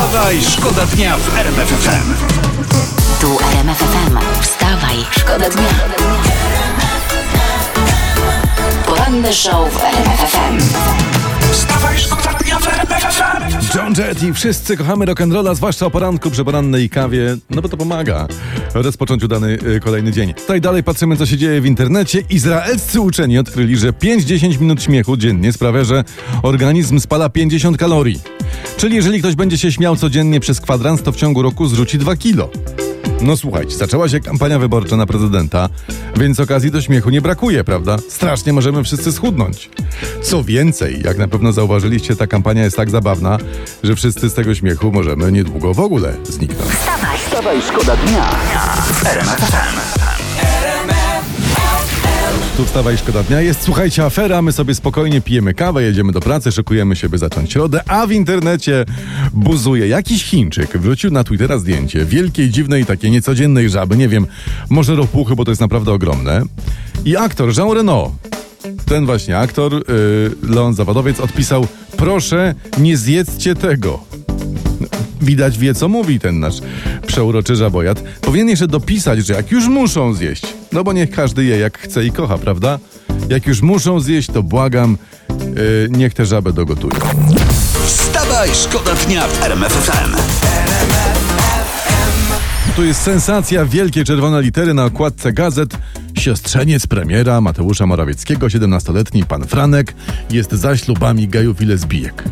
Wstawaj, szkoda dnia w RMF FM. Tu RMF FM. Wstawaj, szkoda dnia. Poranny show w RMF FM. Wstawaj, szkoda dnia w RMF FM. John Jett i wszyscy kochamy rock'n'rolla, zwłaszcza o poranku przy porannej kawie, no bo to pomaga rozpocząć udany y, kolejny dzień. Tutaj dalej patrzymy, co się dzieje w internecie. Izraelscy uczeni odkryli, że 5-10 minut śmiechu dziennie sprawia, że organizm spala 50 kalorii. Czyli jeżeli ktoś będzie się śmiał codziennie przez kwadrans, to w ciągu roku zrzuci 2 kilo. No słuchajcie, zaczęła się kampania wyborcza na prezydenta, więc okazji do śmiechu nie brakuje, prawda? Strasznie możemy wszyscy schudnąć. Co więcej, jak na pewno zauważyliście, ta kampania jest tak zabawna, że wszyscy z tego śmiechu możemy niedługo w ogóle zniknąć. Wstawaj, szkoda dnia RMF FM. Tu wstawa i szkoda dnia jest. Słuchajcie, afera, my sobie spokojnie pijemy kawę, jedziemy do pracy, szykujemy się, by zacząć środę, a w internecie buzuje jakiś Chińczyk. Wrzucił na Twittera zdjęcie wielkiej, dziwnej, takiej niecodziennej żaby, nie wiem, może ropuchy, bo to jest naprawdę ogromne. I aktor Jean Reno, ten właśnie aktor, yy, Leon Zawodowiec, odpisał proszę, nie zjedzcie tego. Widać wie, co mówi ten nasz przeuroczy żabojat. Powinien jeszcze dopisać, że jak już muszą zjeść, no bo niech każdy je jak chce i kocha, prawda? Jak już muszą zjeść, to błagam, yy, niech tę żabę dogotują. Wstawaj, szkoda dnia w RMF FM. Tu jest sensacja, wielkie czerwone litery na okładce gazet. Siostrzeniec premiera Mateusza Morawieckiego, 17-letni pan Franek, jest za ślubami gejów i lesbijek.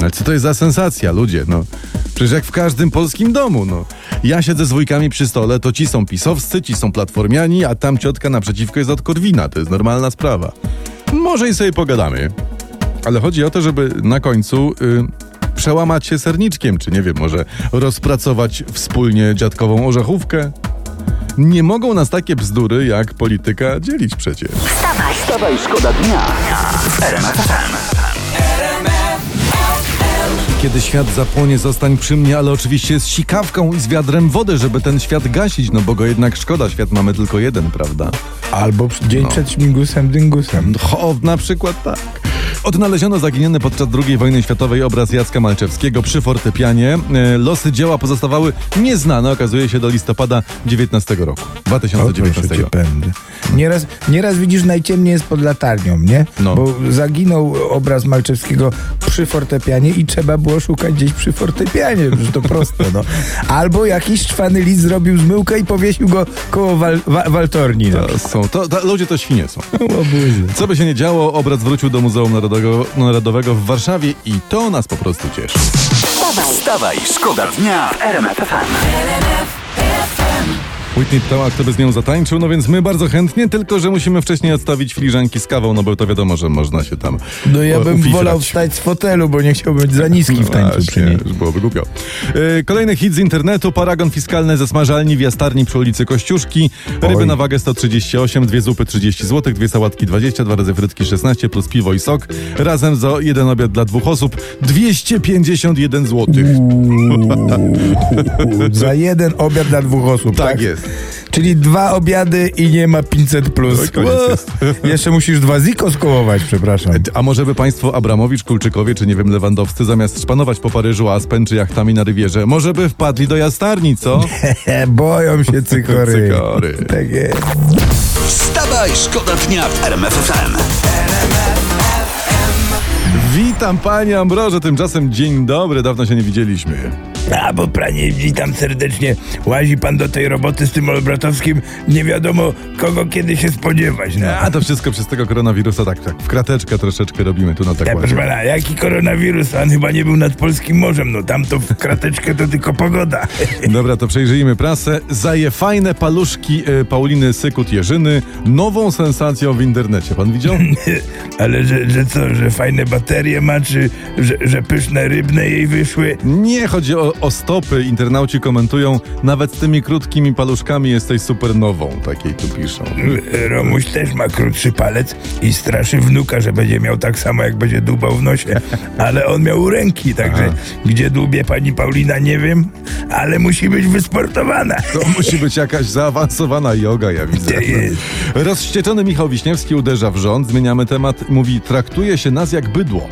Ale co to jest za sensacja, ludzie? No, przecież jak w każdym polskim domu, no. Ja siedzę z wujkami przy stole, to ci są pisowscy, ci są platformiani, a tam ciotka naprzeciwko jest od Korwina. To jest normalna sprawa. Może i sobie pogadamy. Ale chodzi o to, żeby na końcu y, przełamać się serniczkiem, czy nie wiem, może rozpracować wspólnie dziadkową orzechówkę. Nie mogą nas takie bzdury jak polityka dzielić przecież. Wstawaj, szkoda dnia. Kiedy świat zapłonie, zostań przy mnie, ale oczywiście z sikawką i z wiadrem wody, żeby ten świat gasić, no bo go jednak szkoda, świat mamy tylko jeden, prawda? Albo dzień przed śmigusem dyngusem. O, na przykład tak. Odnaleziono zaginiony podczas II wojny światowej obraz Jacka Malczewskiego przy fortepianie. E, Losy dzieła pozostawały nieznane, okazuje się, do listopada 19 roku. O, proszę 2019. cię pędy. Nieraz, nieraz widzisz, najciemniej jest pod latarnią, nie? No. Bo zaginął obraz Malczewskiego przy fortepianie i trzeba było szukać gdzieś przy fortepianie, że to proste, no. Albo jakiś czwany list zrobił zmyłkę i powiesił go koło wal, wa, waltorni. No. To są, to, to, ludzie to świnie są. Co by się nie działo, obraz wrócił do Muzeum Narodowego, Narodowego w Warszawie i to nas po prostu cieszy. Wstawaj, szkoda dnia w RMF FM. Whitney pytała, kto by z nią zatańczył, no więc my bardzo chętnie, tylko że musimy wcześniej odstawić filiżanki z kawą, no bo to wiadomo, że można się tam No ja e, bym ufifrać. wolał wstać z fotelu, bo nie chciałbym być za niski w tańcu przy Właśnie, już byłoby głupio. E, Kolejny hit z internetu. Paragon fiskalny ze smażalni w Jastarni przy ulicy Kościuszki. Ryby Oj. na wagę 138, dwie zupy 30 zł, dwie sałatki 20, dwa razy frytki 16, plus piwo i sok. Razem za jeden obiad dla dwóch osób 251 zł. Uuu, za jeden obiad dla dwóch osób, tak? Tak jest. Czyli dwa obiady i nie ma 500 plus. No. Jeszcze musisz dwa ziko skołować, przepraszam. A może by państwo Abramowicz, Kulczykowie, czy nie wiem, Lewandowscy, zamiast szpanować po Paryżu Aspen czy jachtami na rywierze, może by wpadli do Jastarni, co? Boją się cykory. Cykory. Tak jest. Wstawaj, szkoda dnia w RMF FM. Witam panie Ambroże, tymczasem dzień dobry, dawno się nie widzieliśmy. A bo panie, witam serdecznie. Łazi pan do tej roboty z tym Olbratowskim. Nie wiadomo, kogo kiedy się spodziewać. No. A to wszystko przez tego koronawirusa, tak, tak, w krateczkę troszeczkę robimy tu na tak proszę pana, jaki koronawirus? On chyba nie był nad polskim morzem. No tam to w krateczkę to tylko pogoda. Dobra, to przejrzyjmy prasę. Zaje fajne paluszki e, Pauliny Sykut-Jerzyny, nową sensacją w internecie. Pan widział? Ale że, że co, że fajne baterie ma, czy że, że pyszne rybne jej wyszły? Nie, chodzi o, o stopy. Internauci komentują, nawet z tymi krótkimi paluszkami jesteś super nową, takiej tu piszą. Romuś też ma krótszy palec i straszy wnuka, że będzie miał tak samo, jak będzie dłubał w nosie. Ale on miał u ręki, także gdzie dłubie pani Paulina, nie wiem, ale musi być wysportowana. To musi być jakaś zaawansowana yoga, ja widzę. Rozwścieczony Michał Wiśniewski uderza w rząd, zmieniamy temat, mówi, traktuje się nas jak bydło.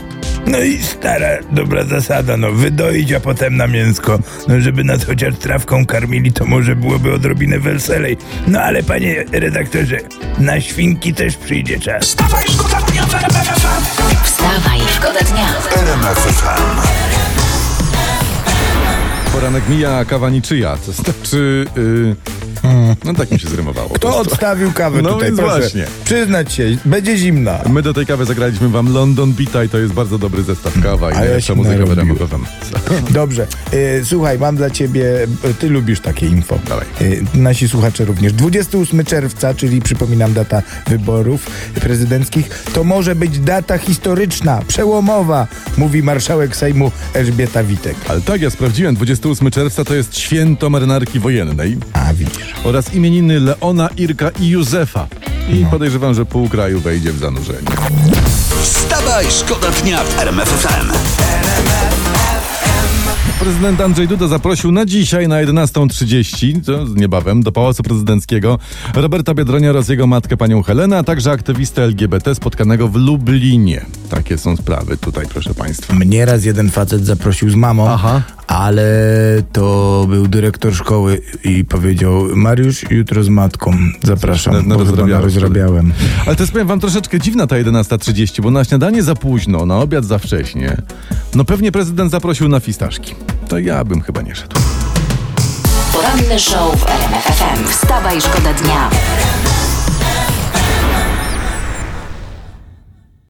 No i stara, dobra zasada, no wydoić, a potem na mięsko. No żeby nas chociaż trawką karmili, to może byłoby odrobinę weselej. No ale panie redaktorze, na świnki też przyjdzie czas. Wstawaj, szkoda dnia w RMF FM. Wstawaj, szkoda dnia. RMF FM. Poranek mija, kawa niczyja. To znaczy... Yy, no tak mi się zrymowało. Kto odstawił kawę No tutaj, proszę? właśnie. Przyznać się, będzie zimna. My do tej kawy zagraliśmy wam London Bita i to jest bardzo dobry zestaw kawa i ja najlepsza się muzyka w FM. Dobrze, e, słuchaj, mam dla ciebie, e, ty lubisz takie info. Dawaj. E, nasi słuchacze również. 28 czerwca, czyli przypominam data wyborów prezydenckich, to może być data historyczna, przełomowa, mówi marszałek Sejmu Elżbieta Witek. Ale tak, ja sprawdziłem, 28 czerwca to jest święto marynarki wojennej A widzisz. Oraz imieniny Leona, Irka i Józefa. I podejrzewam, że pół kraju wejdzie w zanurzenie. Wstawaj, szkoda dnia w RMF FM. Prezydent Andrzej Duda zaprosił na dzisiaj na 11.30, to niebawem, do Pałacu Prezydenckiego Roberta Biedronia oraz jego matkę panią Helenę, a także aktywistę LGBT spotkanego w Lublinie. Takie są sprawy tutaj, proszę państwa. Mnie raz jeden facet zaprosił z mamą, Aha. Ale to był dyrektor szkoły i powiedział Mariusz, jutro z matką zapraszam, Na- na bo chyba rozrabiałeś rozrabiałem. Ale to jest, powiem wam, troszeczkę dziwna ta 11.30, bo na śniadanie za późno, na obiad za wcześnie. No pewnie prezydent zaprosił na fistaszki. To ja bym chyba nie szedł. Poranny show w RMF FM. Wstawaj, szkoda dnia.